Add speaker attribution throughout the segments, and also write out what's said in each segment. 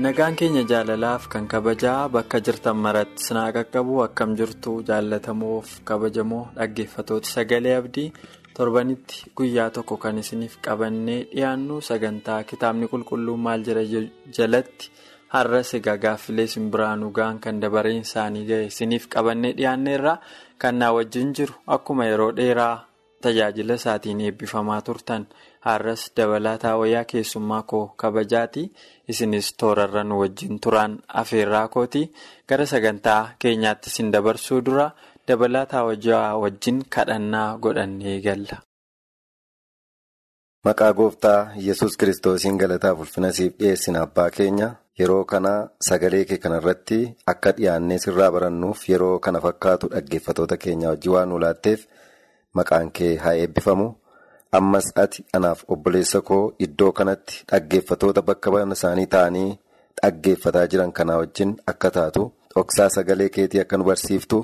Speaker 1: Nagaan keenya jaalalaaf kan kabajaa bakka jirtan maratti sinaa qaqqabu akkam jirtu jaallatamoof kabajamoo dhaggeeffatooti sagalee abdii torbanitti guyyaa tokko kan isiniif qabannee dhiyaannu sagantaa kitaabni qulqulluu maal jira jalatti har'as egaa gaaffilee simbiraanuu ga'an kan dabareen isaanii ga'e isiniif qabannee dhiyaanneerra kan naa wajjin jiru akkuma yeroo dheeraa tajaajila isaatiin eebbifamaa turtan. har'as dabalataa wayyaa keessummaa koo kabajaati isinis toorarra nu wajjin turaan afeerraa kooti gara sagantaa keenyaatti isin dabarsuu dura dabalataa wayyaa wajjin kadhannaa godhannee galla.
Speaker 2: maqaa gooftaa yesus kiristoosiin galataaf ulfina siif dhiyeessina abbaa keenya yeroo kana sagalee kee kanarratti akka dhiyaannee sirraa barannuuf yeroo kana fakkaatu dhaggeeffatoota keenya wajjin waan nu laatteef maqaan kee haa eebbifamu. ammas ati anaaf obboleessa koo iddoo kanatti dhaggeeffatoota bakka bana isaanii ta'anii dhaggeeffataa jiran kanaa wajjin akka taatu dhoksaa sagalee keetii akka nu barsiiftu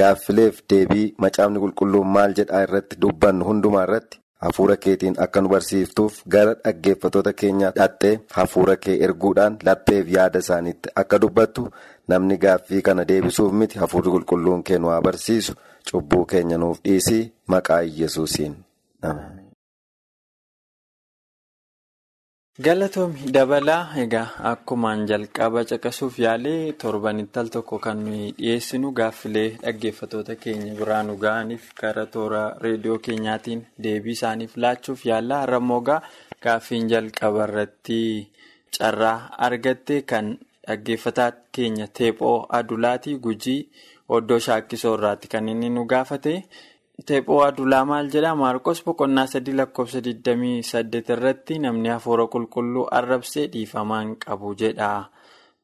Speaker 2: gaaffileef deebii macaafni qulqulluun maal jedhaa irratti dubbannu hundumaa irratti hafuura keetiin akka nu barsiiftuuf gara dhaggeeffatoota keenyaa dhattee hafuura kee erguudhaan lapheef yaada isaaniitti akka dubbattu namni gaaffii kana deebisuuf miti hafuurri qulqulluun kee nu haa barsiisu. Cubbuu keenya nuuf dhiisii. Maqaa yesuusiin.
Speaker 1: Galatoomi dabalaa egaa akkumaan jalqaba caqasuuf yaalee torbanitti al tokko kan nuyi dhiyeessinu gaaffilee dhaggeeffatoota keenya biraa nu ga'aniif gara toora reediyoo keenyaatiin deebii isaaniif laachuuf yaallaa har'ammoo gaaffiin jalqaba irratti carraa argatte kan dhaggeeffataa keenya teephoo adulaatii gujii oddoo shaakkisoo irraatti kan inni nu gaafate. Teephoo adulaa maal jedhaa Maarqos boqonnaa sadii lakkoofsa 28 irratti namni hafuura qulqulluu arrabsee dhiifamaan qabu jedha.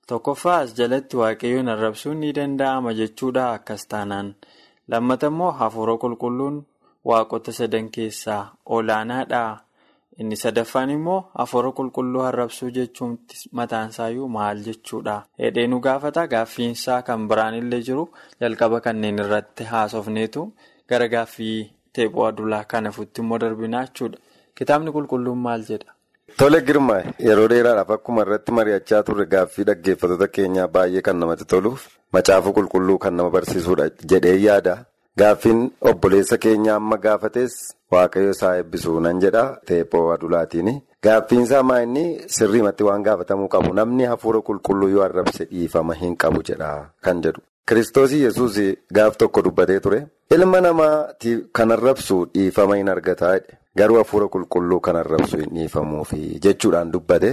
Speaker 1: Tokkoffaa as jalatti waaqayyoon arrabsuun ni danda'ama jechuudha akkas taanaan. Lammata immoo hafuura qulqulluun waaqota sadan keessaa olaanaadha. Inni sadaffaan immoo hafuura qulqulluu arrabsuu jechuun mataansaayyuu maal jechuudha. Hedhee nu gaafata gaaffiinsaa kan biraan illee jiru jalqaba kanneen irratti haasofneetu. Gara gaaffii teephoo adulaa kana fuutti immoo darbinaa jechuudha. Kitaabni qulqulluun maal jedha?
Speaker 2: Tole girmaa yeroo dheeraadhaaf akkuma irratti mari'achaa turre gaaffii dhaggeeffatoota keenyaa baay'ee kan namatti toluuf macaafa qulqulluu kan nama barsiisudha jedhee yaada. Gaaffiin obboleessa keenya amma gaafates waaqayyo isaa eebbisu nan jedha teephoo adulaatiin. Gaaffiinsaa maa inni sirriimatti waan gaafatamuu qabu namni hafuura qulqulluu yoo arrabse dhiifama hin qabu jedha kan jedhu. Kiristoosii yesuus gaaf tokko dubbatee ture. Ilma namaatiif kan arrabsu dhiifama hin argataa garuu hafuura qulqulluu kan arrabsu hin dhiifamuufi jechuudhaan dubbate.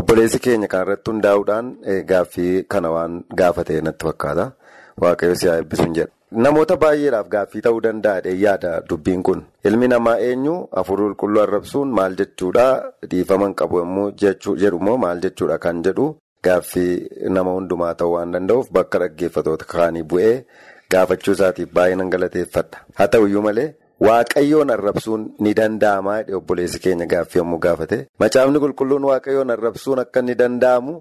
Speaker 2: Obboleessi keenya kanarratti hundaa'uudhaan gaaffii kana waan gaafate natti fakkaata. Waaqayyo si haa eebbisuun jedha. Namoota baay'eedhaaf gaaffii ta'uu danda'a yaada dubbiin kun. Ilmi namaa eenyu hafuura qulqulluu arrabsuun maal jechuudha dhiifama hin qabu jedhumoo maal jechuudha kan jedhu. Gaaffii nama hundumaa ta'uu waan danda'uuf bakka dhaggeeffatoota kaanii bu'ee gaafachuu isaatiif baay'ee nan galateeffadha. Haa ta'uyyuu malee waaqayyoon arrabsuun ni danda'amaa obboleessi keenya gaaffii yommuu gaafate. Macaafni qulqulluun waaqayyoon arrabsuun akka inni danda'amu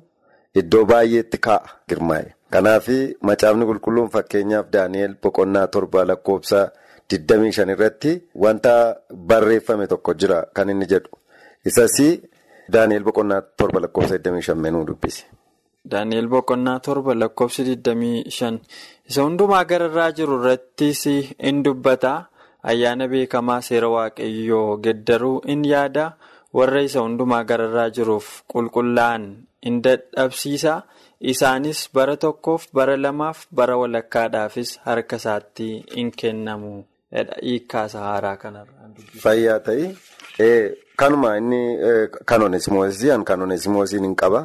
Speaker 2: iddoo baay'eetti kaa'a girmaa'e. Kanaaf macaafni qulqulluun fakkeenyaaf Daani'eel boqonnaa torba lakkoofsa 25 irratti wanta barreeffame tokko jira kan inni jedhu. Isas Daani'eel boqonnaa torba lakkoofsa 25 menuu dubbisi.
Speaker 1: Daani'eel boqonnaa torba lakkoofsi 25 isa hundumaa gararraa jiru irrattis in dubbata. Ayyaana beekamaa seera waaqayyoo geddaruu in yaada. Warra isa hundumaa gararraa jiruuf qulqullaa'an in dadhabsiisa. Isaanis bara tokkoof bara lamaaf bara walakkaadhaafis harka isaatti in kennamu. Hiikkaasa haaraa kanarraa.
Speaker 2: Fayyaa ta'ii Kanuma inni kan oneesimoosii kan oneesimoosiin hin qaba.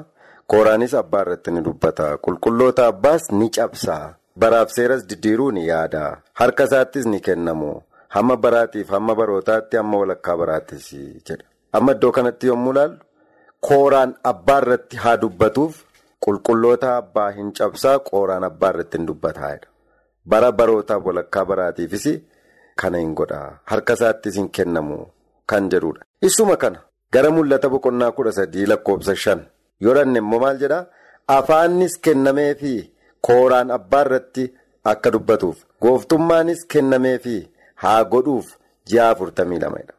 Speaker 2: Kooraanis abbaa irratti ni dubbata. Qulqulloota abbaas ni cabsa. Baraaf seeras diddiiruu ni yaada. Harka isaattis ni kennamu. Hamma baraatiif hamma barootaatti hamma walakkaa baraattis jedha. Amma iddoo kanatti yommuu ilaallu kooraan abbaa irratti haa dubbatuuf qulqulloota abbaa hin cabsaa kooraan abbaa irratti hin dubbataa. Bara barootaaf walakkaa baraatiifis kana hin godha. Harka isaattis hin kennamu kan jedhudha. Isuma kana gara mul'ata boqonnaa kudha sadii lakkoofsa shan yoo dhanne immoo maal jedhaa afaannis kennameefi kooraan abbaa irratti akka dubbatuuf gooftummaanis kennameefi haa godhuuf ji'a afurtamii lamadha.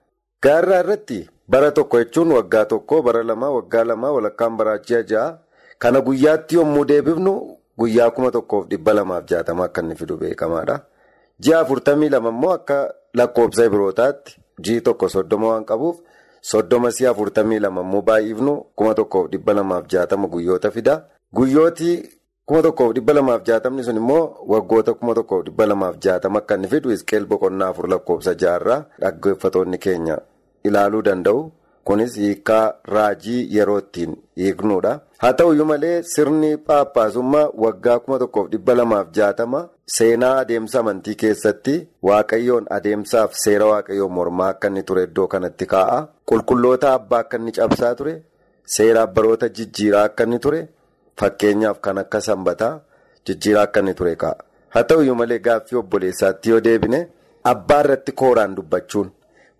Speaker 2: Gaarraa irratti bara tokko jechuun waggaa tokko bara lama waggaa lama walakkaan baraa ji'a ja'a kana guyyaatti yommuu deebifnu guyyaa kuma tokkoof dhibba lamaaf jaatama akka inni fidu beekamaadha. Ji'a afurtamii lama immoo akka lakkoofsa birootaatti ji'i tokko soddoma waan qabuuf. Soddoma si'a afurtamii lama immoo baay'ifnu kuma tokkoof dhibba lamaaf jaatama guyyoota fida. Guyyooti kuma tokkoof dhibba lamaaf jaatamni sun immoo waggoota kuma tokkoof dhibba lamaaf jaatama akka inni fidu Isqeel boqonnaa afur lakkoofsa jaarraa dhaggeeffatoonni keenya ilaaluu danda'u. Kunis hiikaa raajii yeroo ittiin hiiknudha. Haa ta'uyyuu malee sirni paappaasummaa waggaa kuma tokkoof dhibba lamaaf jaatama seenaa adeemsa amantii keessatti waaqayyoon adeemsaaf seera waaqayyoon mormaa akka inni ture iddoo kanatti kaa'a. Qulqulloota abbaa akka inni cabsaa ture. Seera baroota jijjiiraa akka inni ture. Fakkeenyaaf kan akka sanbataa jijjiiraa akka inni ture kaa'a. Haa ta'uyyuu malee gaaffii obboleessaatti yoo deebine abbaa irratti kooraan dubbachuun.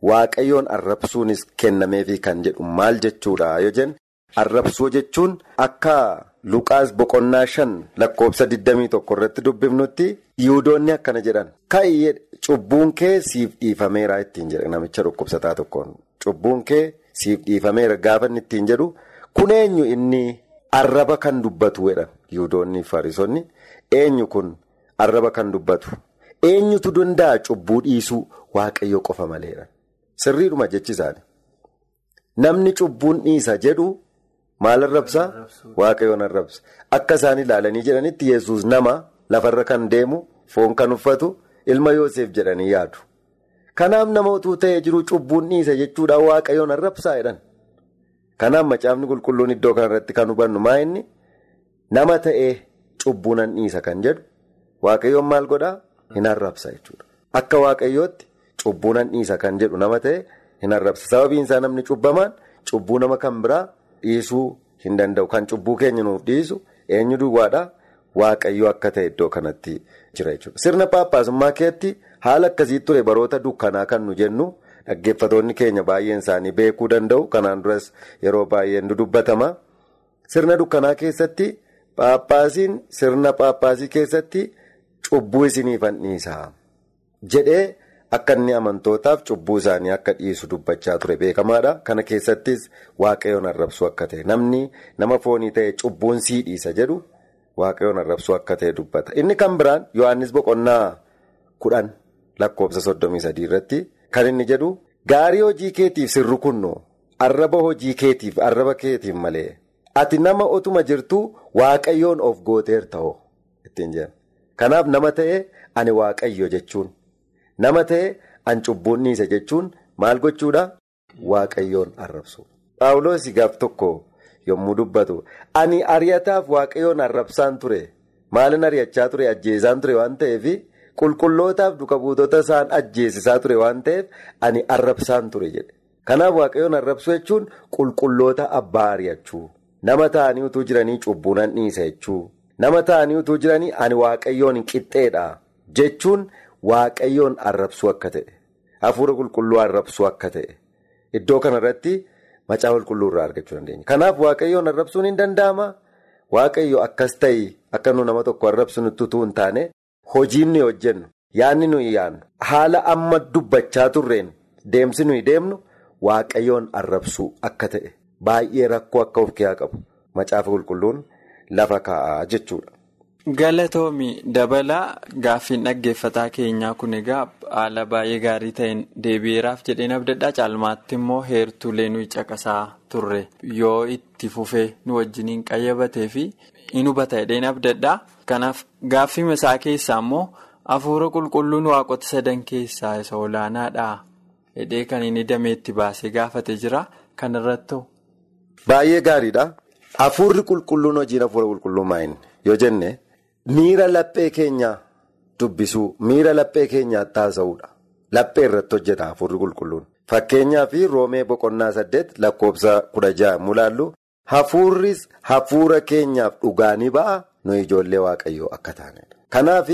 Speaker 2: Waaqayyoon arrabsuunis kennameefi kan jedhu maal jechuudha yoo jennu arrabsuu jechuun akka luqaas boqonnaa shan lakkoofsa 21 irratti dubbifnutti yihudoonni akkana jedhan. Ka'iyyee cubbuun kee siif dhiifameera ittiin jedha namicha dhukkubsataa tokkoon cubbuun kee siif dhiifameera gaafa ittiin jedhu. Kun eenyu inni arraba kan dubbatu jedhan? Yihudoonni fariisonni eenyu kun arraba kan dubbatu? Eenyutu danda'a cubbuu dhiisuu? Waaqayyo qofa maleedha. Sirriidhuma jechi isaanii. Namni cubbuun dhiisa jedhu maal arrabsaa? Waaqayyoon arrabsa. Akka isaan ilaalanii jedhanitti yesus nama lafarra kan deemu, foon kan uffatu, ilma Yoosef jedhanii yaadu. Kanaaf nama utuu ta'ee jiru cubbuun dhiisa jechuudhaan waaqayyoon arrabsaa jedhan. Kanaaf macaafni qulqulluun iddoo kanarratti kan hubannu maa inni nama ta'ee cubbuunan dhiisa kan jedhu waaqayyoon maal godhaa? Hin arrabsa jechuudha. Akka waaqayyootti. Cubbuunan dhiisa kan jedhu nama ta'e hin arrabsa. Sababiin isaa namni cubbamaan cubbuu nama kan biraa dhiisuu hin danda'u. Kan cubbuu keenya nuuf dhiisu eenyu duwwaadhaa waaqayyoo akka ta'e iddoo kanatti jira jechuudha. Sirna paappaasummaa keetti haala akkasii ture baroota dukkanaa kan nu jennu dhaggeeffatoonni keenya baay'een isaanii beekuu danda'u. Kanaan duras yeroo baay'een dubbatama. Sirna dukkanaa keessatti paappaasiin sirna paappaasii keessatti cubbuu isiniifan dhiisa jedhee. Akka inni amantootaaf cubbuu isaanii akka dhiisu dubbachaa ture beekamaadha. Kana keessattis waaqayyoon arrabsuu akka ta'e namni nama foonii ta'e cubbuun sii dhiisa jedhu waaqayyoon arrabsuu akka ta'e dubbata. Inni kan biraan Yohaannis boqonnaa kudhan lakkoofsa soddomii sadii irratti kan inni jedhu gaarii hojii keetiif sirru kunnu arraba hojii keetiif arraba keetiif malee ati nama otuma jirtuu waaqayyoon of gooteer ta'oo ittiin jedhan. Kanaaf nama ta'e ani waaqayyo jechuun. Nama ta'e an cubbuun dhiisa jechuun maal gochuudha? Waaqayyoon arrabsu. Paawuloos gaaf tokko yommuu dubbatu ani ari'ataaf waaqayyoon arrabsaan ture maalin ari'achaa ture ajjeesaan ture waan ta'eef qulqullootaaf duka buutota isaan ajjeesisaa ture waan ta'eef ani arrabsaan ture jedhe. Kanaaf waaqayyoon arrabsu jechuun qulqulloota abbaa ari'achuu nama ta'anii utuu jiranii cubbuunan dhiisa jechuu nama ta'anii utuu jiranii ani waaqayyoon qixxeedha jechuun. Waaqayyoon arrabsuu akka ta'e hafuura qulqulluu arrabsuu akka ta'e iddoo kanarratti macaa qulqulluu irraa argachuu dandeenya. Kanaaf waaqayyoon arrabsuun hin danda'ama. Waaqayyo akkas ta'e akka nu nama tokko arrabsunutti utuu hin taane hojiin nuyi hojjennu yaadni nuyi yaadnu haala amma dubbachaa turreen deemsi nuyi deemnu waaqayyoon arrabsuu akka ta'e baay'ee rakkoo akka of keessaa qabu macaafa qulqulluun lafa kaa'aa jechuudha.
Speaker 1: Galatoomi dabalaa gaaffiin dhaggeeffataa keenyaa kun egaa haala baay'ee gaarii ta'een deebi'eeraaf jedheen abdadhaa caalmaatti immoo heertuulee nuyi caqasaa turre yoo itti fufee nu wajjiniin qayyabatee fi hin hubata jedheen abdadhaa kanaaf gaaffii isaa keessaa immoo hafuura qulqulluun waaqota sadan keessaa isa olaanaadha hidhee kan inni dameetti baasee gaafate jira kanarratti.
Speaker 2: Baay'ee gaariidha. Hafuurri qulqulluun hojiin hafuura qulqulluu maayini yoo jenne miira laphee keenyaa dubbisuu miira laphee keenyaa taasisuudha. Laphee irratti hojjeta hafuurri qulqulluun. Fakkeenyaaf roomee boqonnaa saddeet lakkoofsa kudha ja'a mulaallu hafuurris hafuura keenyaaf dhugaanii ba'a nuyi ijoollee waaqayyoo akka taanedha. Kanaaf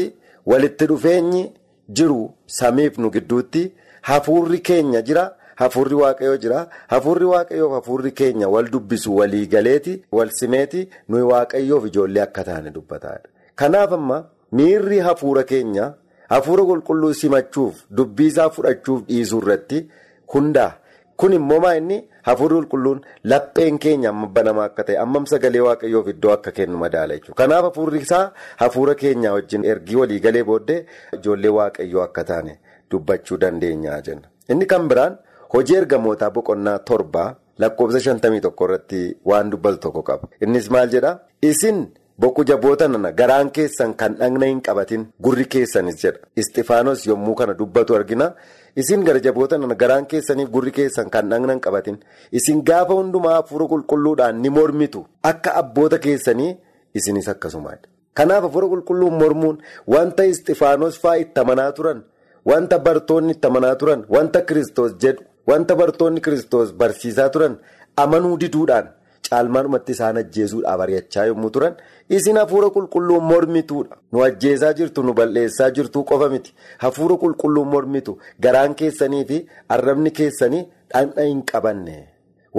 Speaker 2: walitti dhufeenyi jiru samiif nu gidduutti hafuurri keenya jira. Hafuurri waaqayyoo jira. Hafuurri waaqayyoof hafuurri keenya wal dubbisu walii galeeti wal simeeti nuyi waaqayyoof ijoollee akka taane dubbataadha. Kanaaf amma miirri hafuura keenya hafuura qulqulluu simachuuf dubbiisaa fudhachuuf dhiisuu irratti hundaa. Kun immoo maa inni hafuurri qulqulluun lapheen keenya amma banamaa akka ta'e ammam sagalee waaqayyoof iddoo akka kennu madaala jechuudha. Kanaaf hafuurri isaa hafuura keenya wajjin ergii walii galee booddee ijoollee waaqayyoo akka taane dubbachuu dandeenya jenna. Inni kan biraan. Hojii ergamootaa boqonnaa torbaa lakkoofsa shantamii tokko irratti waan dubbatu tokko qaba. Innis maal jedhaa? Isin boqu jaboota nana garaan keessan kan dhagna hin qabatin gurri keessanis jedha. Istifaanos yommuu kana dubbatu argina. Isin gara jaboota nana garaan keessaniif gurri keessan kan dhagna hin qabatin. Isin gaafa hundumaa hafuura qulqulluudhaan ni mormitu. Akka abboota keessanii isinis akkasumaadha. Kanaaf hafuura qulqulluun mormuun wanta istifaanos fa'aa itti amanaa turan, wanta bartoonni itti amanaa turan, wanta kiristoos jedhu. Wanta bartoonni kiristoos barsiisaa turan amanuu diduudhaan caalmaadhumatti isaan ajjeesuudhaaf ari'achaa yommuu turan isin hafuura qulqulluun mormituudha. Nu ajjeesaa jirtu nu balleessaa jirtu qofa miti. Hafuura qulqulluun mormitu garaan keessanii fi arrabni keessanii dhandha hin qabanne.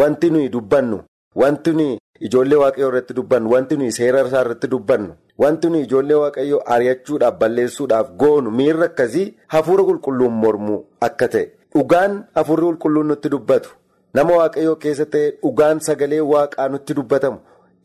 Speaker 2: Wanti nuyi dubbannu, wanti nuyi ijoollee waaqayyoo irratti dubbannu, wanti nuyi seera isaa irratti dubbannu, wanti nuyi ijoollee waaqayyoo ari'achuudhaaf balleessuudhaaf goonu miirri akkasii hafuura qulqulluun mormuu akka ta'e. Dhugaan hafuurri qulqulluun nutti dubbatu nama waaqayyoo keessa ta'e dhugaan sagalee waaqaa nutti dubbatamu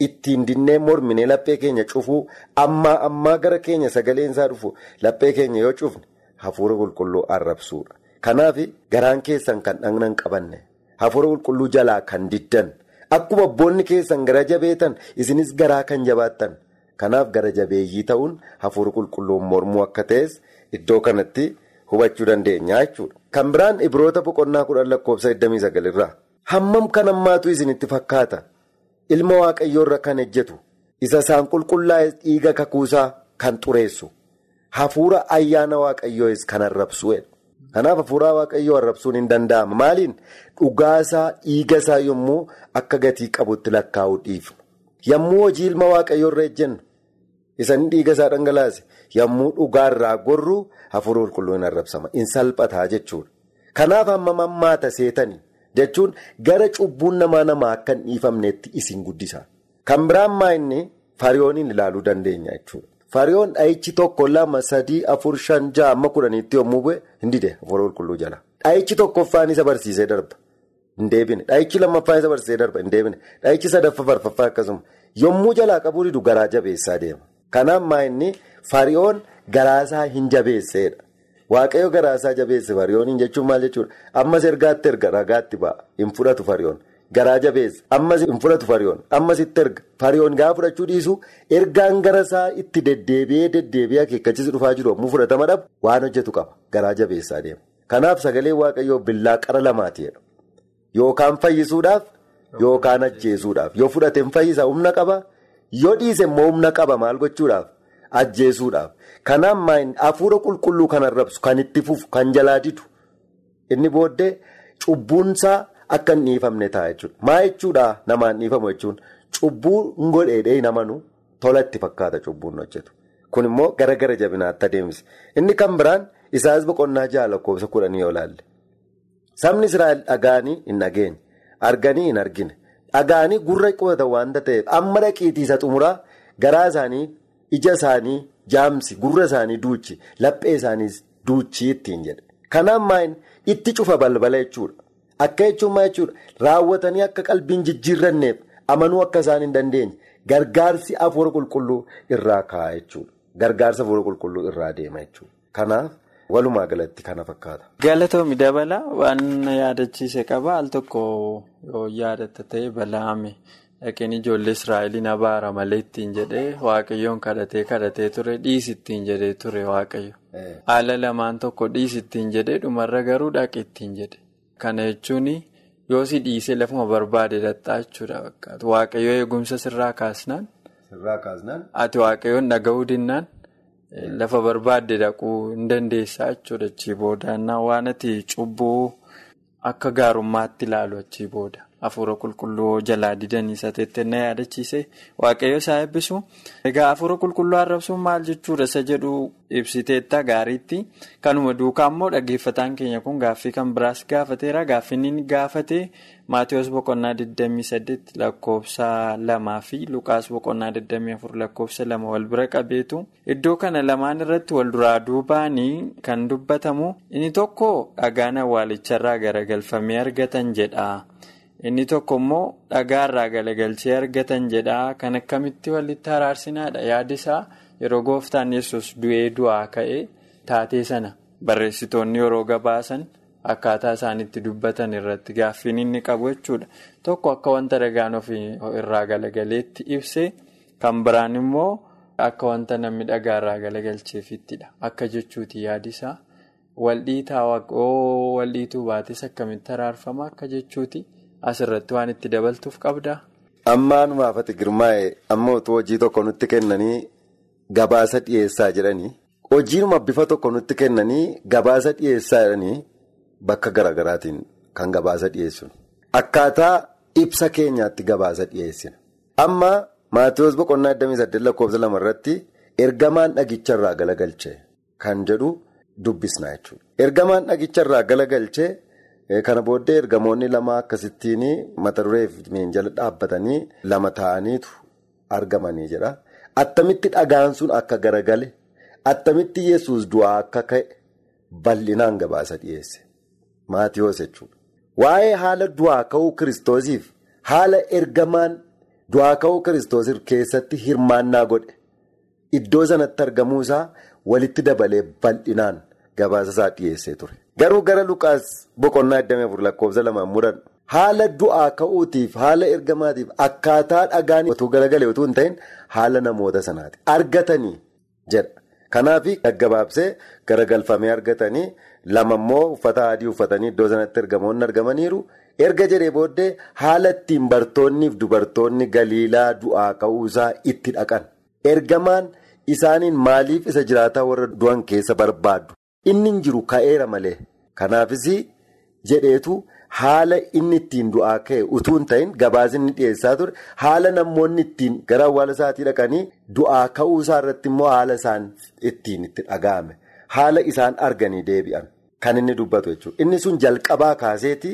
Speaker 2: ittiin dinnee mormine laphee keenya cufuu ammaa ammaa gara keenya sagaleen isaa dhufu laphee keenya yoo cufne hafuura qulqulluu arrabsuudha. Kanaaf garaan keessan kan dhagna hin qabanne hafuura qulqulluu jalaa kan diddan akkuma abboonni keessan gara jabeetan isinis garaa kan jabaattan kanaaf gara jabeeyyii ta'uun hafuura qulqulluun mormuu akka ta'es iddoo kanatti. hubachuu dandeenya jechuudha. Kan biraan ibroota boqonnaa kudhan lakkoofsa 29 irraa hammam kan ammaatu isinitti fakkaata ilma waaqayyoorra kan ejjetu isa isaan qulqullaa'e dhiiga kakuusaa kan xureessu hafuura ayyaana waaqayyoos kan arrabsuudha. Kanaaf hafuura waaqayyoo arrabsuun hin danda'ama maaliin dhugaasaa dhiigasaa yommuu akka gatii qabutti lakkaa'uu dhiifnu yommuu hojii ilma waaqayyoorra ejjennu. Isaan dhiiga isaa dhangalaase yommuu dhugaarraa gorru hafuura qulqulluun arrabsama. In salphataa jechuudha. Kanaaf hamma mammaata seetanii jechuun gara cubbuun namaa namaa akka hin dhiifamnetti isin guddisa. Kan biraan maa inni fariyooniin ilaaluu dandeenya jechuudha. Fariyoon dhahichi tokko lama sadii afur shan ja'a amma kudhaniitti yommuu bu'e hin dide hafuura qulqulluu jala. Dhahichi tokkoffaan isa barsiisee darba. Hin deebine. Dhahichi lammaffaan isa barsiisee darba. Hin deebine. Dhahichi sadaffaa farfaffaa akkasuma. Yommuu jalaa qabuu didu garaa jabeessaa deema. Kanaaf maa inni fariyoon garaasaa hin jabeesseedha. Waaqayyo garaasaa jabeesse fariyooniin jechuun maal jechuudha? Ammas ergaatti erga ragaatti ba'a. Hin fudhatu fariyoon. Garaa jabeesse. Ammas hin fudhatu fariyoon. Ammas itti erga. Fariyoon gaafa fudhachuu dhiisu ergaan garasaa itti deddeebi'ee deddeebi'ee akeekkachiisa dhufaa jiru yommuu fudhatama dhabu waan hojjetu qaba. Garaa jabeessaa deema. Kanaaf sagalee waaqayyoo billaa qara lamaatiidha. Yookaan fayyisuudhaaf yookaan ajjeesuudhaaf. Yoo fudhate hin fayyisa humna qaba. Yoo dhiise immoo humna qaba maal gochuudhaaf ajjeesuudhaaf kanaaf hafuura qulqulluu kan arrabsu kan itti fufu kan jalaa didu inni booddee cubbuunsaa akka hin dhiifamne ta'a jechuudha. Maa jechuudha namaan dhiifamu jechuun cubbuu godheedhee hin amanu tola itti fakkaata cubbuun hojjetu. Kun immoo gara gara jabinaatti adeemsisa. Inni kan biraan isaas boqonnaa ja'a lakkoofsa kudhanii yoo ilaalle. Sabni Israa'el dhaga'anii hin dhageenye arganii hin argine. Dhaga'anii gurra qubatan waanta ta'eef amma dhaqiitii isa xumuraa garaa isaanii ija isaanii jaamsi gurra isaanii duuchi laphee isaanii duuchi ittiin jedhe. Kanaaf maayin itti cufa balbala jechuudha. Akka jechuun maa jechuudha raawwatanii akka qalbiin jijjiirranneef amanuu akka isaan hin dandeenye gargaarsi hafuura qulqulluu irraa ka'a jechuudha. Gargaarsa hafuura qulqulluu irraa deema jechuudha. Kanaaf walumaa galatti kana fakkaata.
Speaker 1: Galatoomii dabala waan yaadachiise qaba al tokko yoo yaadatta ta'e bala'ame dhaqeen ijoollee Israa'eliin abaara malee ittiin jedhee waaqayyoon kadhatee kadhatee ture dhiisi ittiin jedhee ture waaqayyo. Haala lamaan tokko dhiisi ittiin jedhee dhumarra garuu dhaqe ittiin jedhe. Kana jechuun yoo si dhiisee lafuma barbaade dhattaa jechuudha fakkaatu. Waaqayyoo eegumsa sirraa kaasnaan. Ati waaqayyoon dhaga'uu dinnaan lafa barbaadde dhaquu hin dandeessaa jechuudha achii booda. Waan ati cubbuu akka gaarummaatti ilaalu achii booda. Hafuura qulqulluu jalaa didanii isa teettee na yaadachiise waaqayyo isaa eebbisu. Egaa hafuura qulqulluu arrabsuun maal jechuudha isa jedhu ibsiteetta gaariitti. Kanuma duukaa immoo dhaggeeffataan keenya kun gaaffii kan biraas gaafateera. Gaaffiin inni gaafate Maatiyoos boqonnaa 28 lakkoofsa lamaa fi Luqaas boqonnaa 24 lakkoofsa lama wal bira qabeetu. Iddoo kana lamaan irratti wal duraa duubaanii kan dubbatamu inni tokko dhagaan awwaalicharraa garagalfamee argatan jedha. Inni tokko immoo dhagaarraa galagalchee argatan jedha. Kan akkamitti walitti araarsinaadha yaadi isaa yeroo gooftaan yesus du'ee du'aa ka'ee taatee sana barreessitoonni yeroo gabaasan akkaataa isaanitti dubbatan irratti gaaffiin inni qabu jechuudha. Tokko akka wanta dhagaan ofii irraa galagaleetti ibse kan biraan immoo akka wanta namni dhagaarraa galagalcheefittidha. Akka jechuuti yaadi isaa waldhiitaa waaqoo waldhiituu baates akkamitti araarfama akka jechuuti. Asirratti waan itti dabaltuuf qabdaa?
Speaker 2: Ammaanumaaf ati girmaa'e amma utuu hojii tokko nutti kennanii gabaasa dhiyeessaa jedhanii hojiinuma bifa tokko nutti kennanii gabaasa dhiyeessaa jedhanii bakka garaagaraatiin kan gabaasa dhiyeessinu. Akkaataa ibsa keenyaatti gabaasa dhiyeessina. Amma Maatiyoos boqonnaa 28 lakkoofsa lama irratti ergamaan dhagicharraa galagalchee kan jedhu dubbisna jechuudha. Ergamaan dhagicharraa galagalchee. Kana booddee ergamoonni lama akkasittiin mata duree miinjala dhaabbatanii lama ta'aniitu argamanii jedha. Attamitti dhagaan sun akka garagale attamitti yesus du'aa akka ka'e bal'inaan gabaasa dhiyeesse. Maatiyoos jechuudha. Waa'ee haala du'aa ka'uu kiristoosiif haala ergamaan du'aa ka'uu kiristoosiif keessatti hirmaannaa godhe iddoo sanatti argamuu isaa walitti dabalee bal'inaan gabaasa isaa dhiyeessee ture. Garuu gara Lukaas boqonnaa 24 lakkoofsa lamaan mudan haala du'aa ka'uutiif haala ergamaatiif akkaataa dhagaan otoo garagalee otoo hin ta'in haala namoota sanaati. Argatanii jedha. Kanaaf gaggabaabsee garagalfamee argatanii lama immoo uffata adii uffatanii iddoo sanatti ergamoonni argamaniiru. Erga jedhee booddee haala ittiin bartoonniif dubartoonni galiilaa du'aa ka'uusaa itti dhaqan. Ergamaan isaaniin maaliif isa jiraataa warra du'an keessa barbaadu? Inni hin jiru ka'eera malee. Kanaafis jedheetu haala inni ittiin du'aa ka'e utuu hin ta'in gabaasni dhiyeessaa ture haala namoonni ittiin gara awwaala isaatii dhaqanii du'aa ka'uu isaa irratti immoo haala isaan ittiin itti dhaga'ame haala isaan arganii deebi'an kan inni dubbatu jechuudha. Inni sun jalqabaa kaaseeti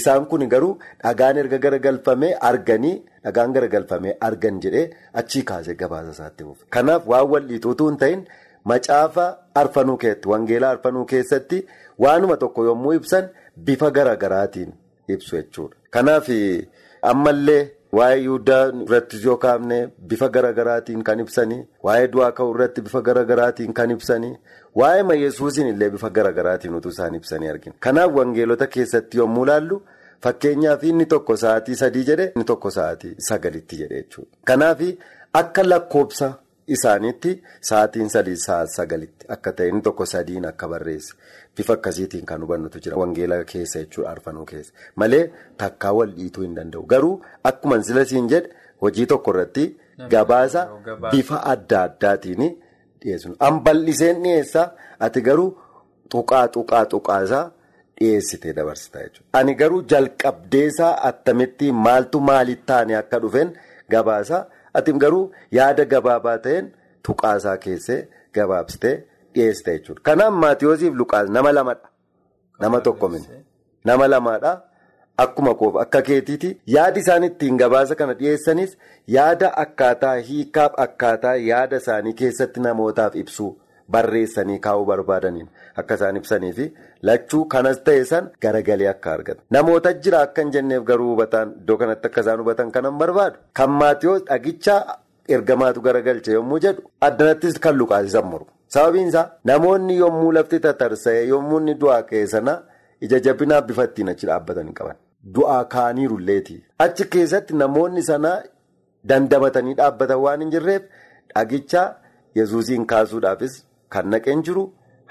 Speaker 2: isaan kun garuu dhagaan erga garagalfamee arganii dhagaan garagalfamee argan jedhee achii kaasee gabaasa isaatti buufe. Kanaaf waan wal'iitu hin ta'in. Macaafa arfanuu keessatti wangeelaa arfanuu keessatti waanuma tokko yommuu ibsan bifa garagaraatiin ibsu jechuudha. Kanaaf ammallee waa'ee Yihudaa irratti yoo kaafne bifa garagaraatiin kan ibsanii waa'ee du'aa ka'uu irratti bifa garagaraatiin kan ibsanii waa'ee Yesuusiin illee bifa garagaraatiin utuu isaan ibsanii argina. Kanaaf wangeelota keessatti yommuu ilaallu fakkeenyaaf inni tokko sa'aatii sadii jedhe inni tokko sa'aatii sagalitti jedhe jechuudha. Kanaaf akka lakkoobsa. Isaaniitti sa'aatiin sadii sa'aat sagalitti akka ta'e inni tokko sadiin akka barreesse bifa akkasiitiin kan hubannutu jira wangeela keessa jechuudha arfanuu keessa malee takkaa wal dhiituu hin danda'u garuu akkuma silasiin jedhe hojii tokko irratti gabaasa bifa adda addaatiin dhiyeessu. An bal'iseen dhiyeessaa ati garuu tuqaa tuqaa tuqaasaa dhiyeessitee dabarsita jechuudha. Ani garuu jalqabdeesaa attamitti maaltu maalitti taane akka dhufeen gabaasa. Ati garuu yaada gabaabaa ta'een tuqaasaa keessee gabaabsitee dhiyeessite jechuudha. Kanaaf Maatiyoosiif Luqaas nama lamadha. Nama tokko. Nama lamaadha. Akkuma koof akka keetiiti. Yaadi isaan ittiin gabaasa kana dhiyeessanis yaada akkaataa hiikaaf akkaataa yaada isaanii keessatti namootaaf ibsuu barreessanii kaa'uu barbaadaniin akka isaan ibsanii fi lachuu kanas ta'e san garagalee akka argatan. Namoota jira akka hin jenneef garuu hubataan iddoo kanatti akka isaan hubatan kanan barbaadu. Kan Maatiyoos dhagichaa ergamaatu garagalche yommuu jedhu addanattis kan luqaasisan muru. Sababiin isaa namoonni yommuu lafti tatarsa'e yommuu inni du'aa ka'e sana ija jabinaa bifa ittiin achi dhaabbatan hin qaban. Du'aa kaaniirulleeti. Achi keessatti namoonni sana dandamatanii dhaabbatan waan hin jirreef dhagichaa yesuusiin kaasuudhaafis kan naqeen jiru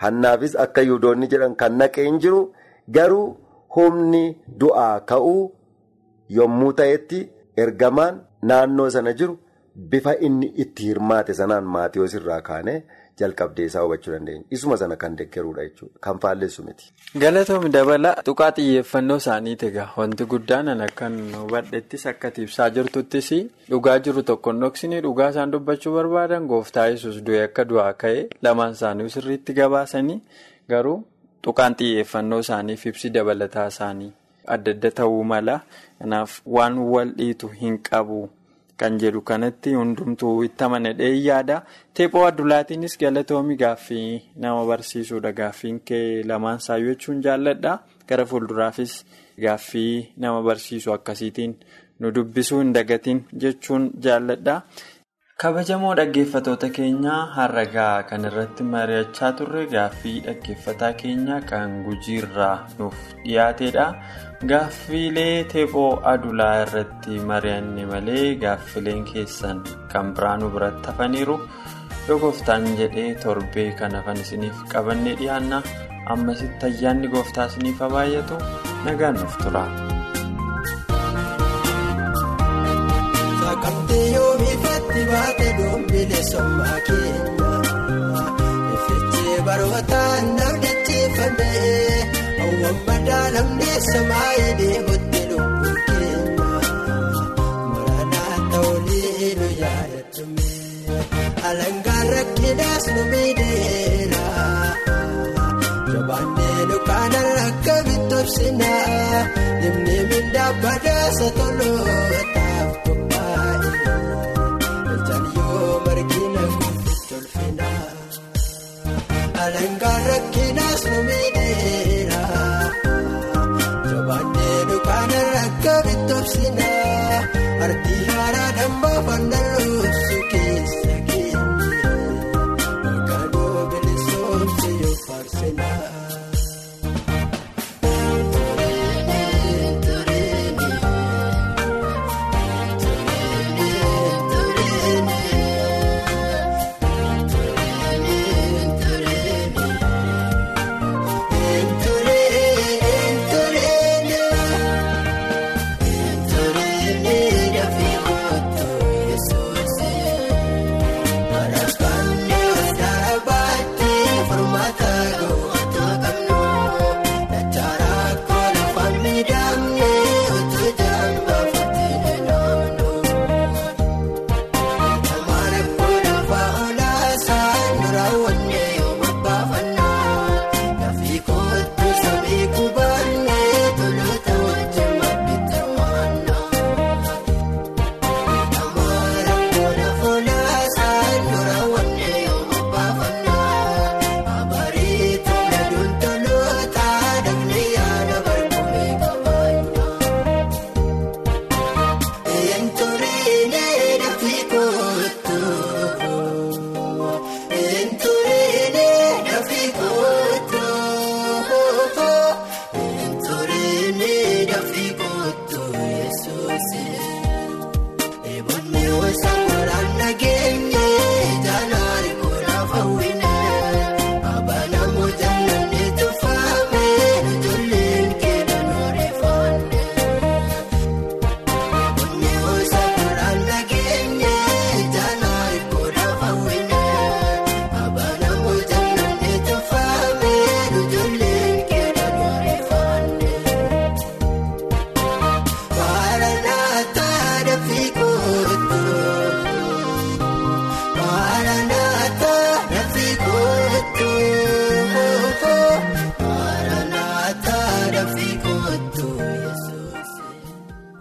Speaker 2: hannaafis akka yuudoonni jedhan kan naqeen jiru garuu humni du'aa ka'uu yommuu ta'etti ergamaan naannoo sana jiru bifa inni itti hirmaate sanaan maatiyoos irraa kaanee jalqabdee isaa hubachuu dandeenya. Isuma sana kan deeggaruudha jechuudha. Kan faalleessu miti.
Speaker 1: Galatoomii dabala tuqaa xiyyeeffannoo isaaniiti egaa wanti guddaan akkan hubadhettis akka ibsaa jirtuttis dhugaa jiru tokko dhoksanii dhugaa isaan dubbachuu barbaadan gooftaa yesus du'e akka du'aa ka'e lamaan isaanii sirriitti gabaasanii garuu tuqaan xiyyeeffannoo isaaniif ibsi dabalataa isaanii adda adda ta'uu mala kanaaf waan wal dhiitu hin qabu. Kan jedhu kanatti hundumtuu itti amanadhee yaada. Teephoo addulaatiinis galatoomii gaaffii nama barsiisuudha. Gaaffiin kee lamaan saayyoo jechuun jaalladha. Gara fuulduraafis gaaffii nama barsiisu akkasiitiin nu dubbisuu hin dagatiin jechuun jaalladha. Kabajamoo dhaggeeffatoota keenyaa har'agaa kan irratti mari'achaa turre gaaffii dhaggeeffataa keenya kan gujiirraa nuuf dhiyaatedha. Gaaffiilee teephoo adulaa irratti mari'anne malee gaaffileen keessan kan biraanuu biratti hafaniiru yoo gooftaan jedhee torbee kan hafan isiniif qabannee dhiyaanna. Ammasitti ayyaanni gooftaa isiniif habaayatu? Nagaan nuuf tura.
Speaker 3: Saaqamtee yoomiifatti baate doombilee sommaa keenya. Effeechee barootaan namdacheeffamee hawwan madaalamnee samaayii deemutti lubbuu keenya Maranaa ta'ulee nu yaadachume alangaan rakkinaas nu miidheera Jabaannee dukkaana akka bitobsinaa Dimni mindaa badaasa toloota.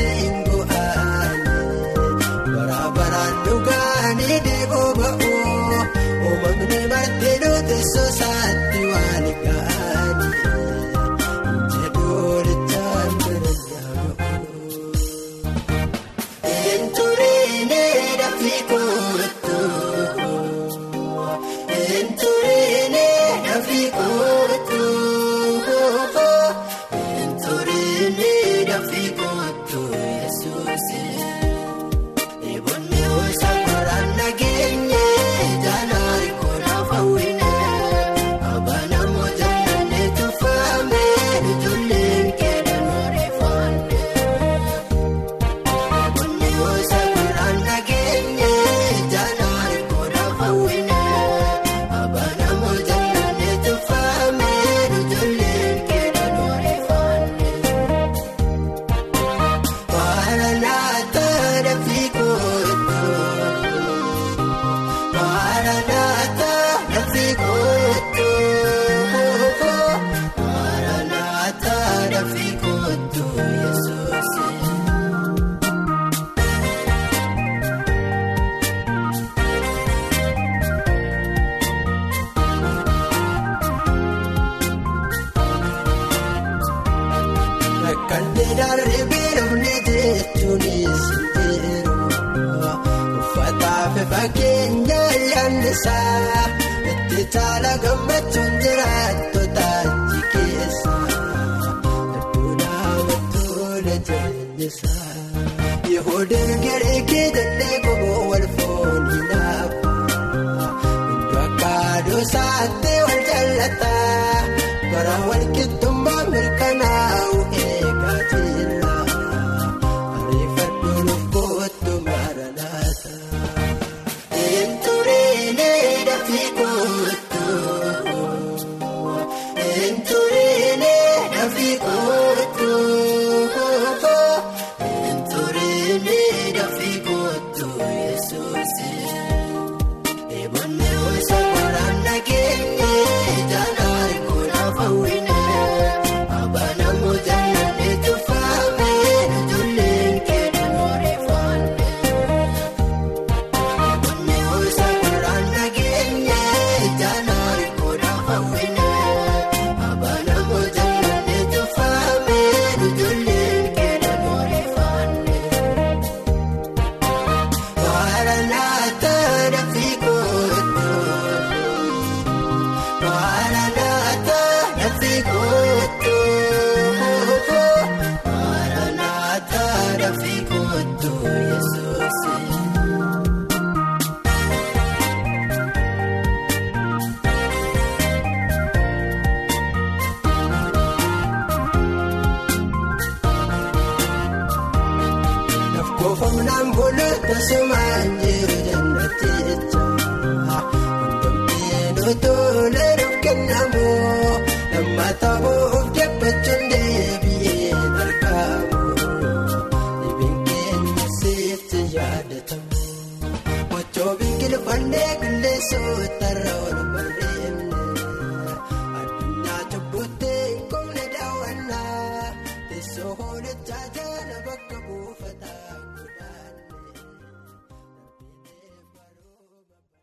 Speaker 3: Burqoonni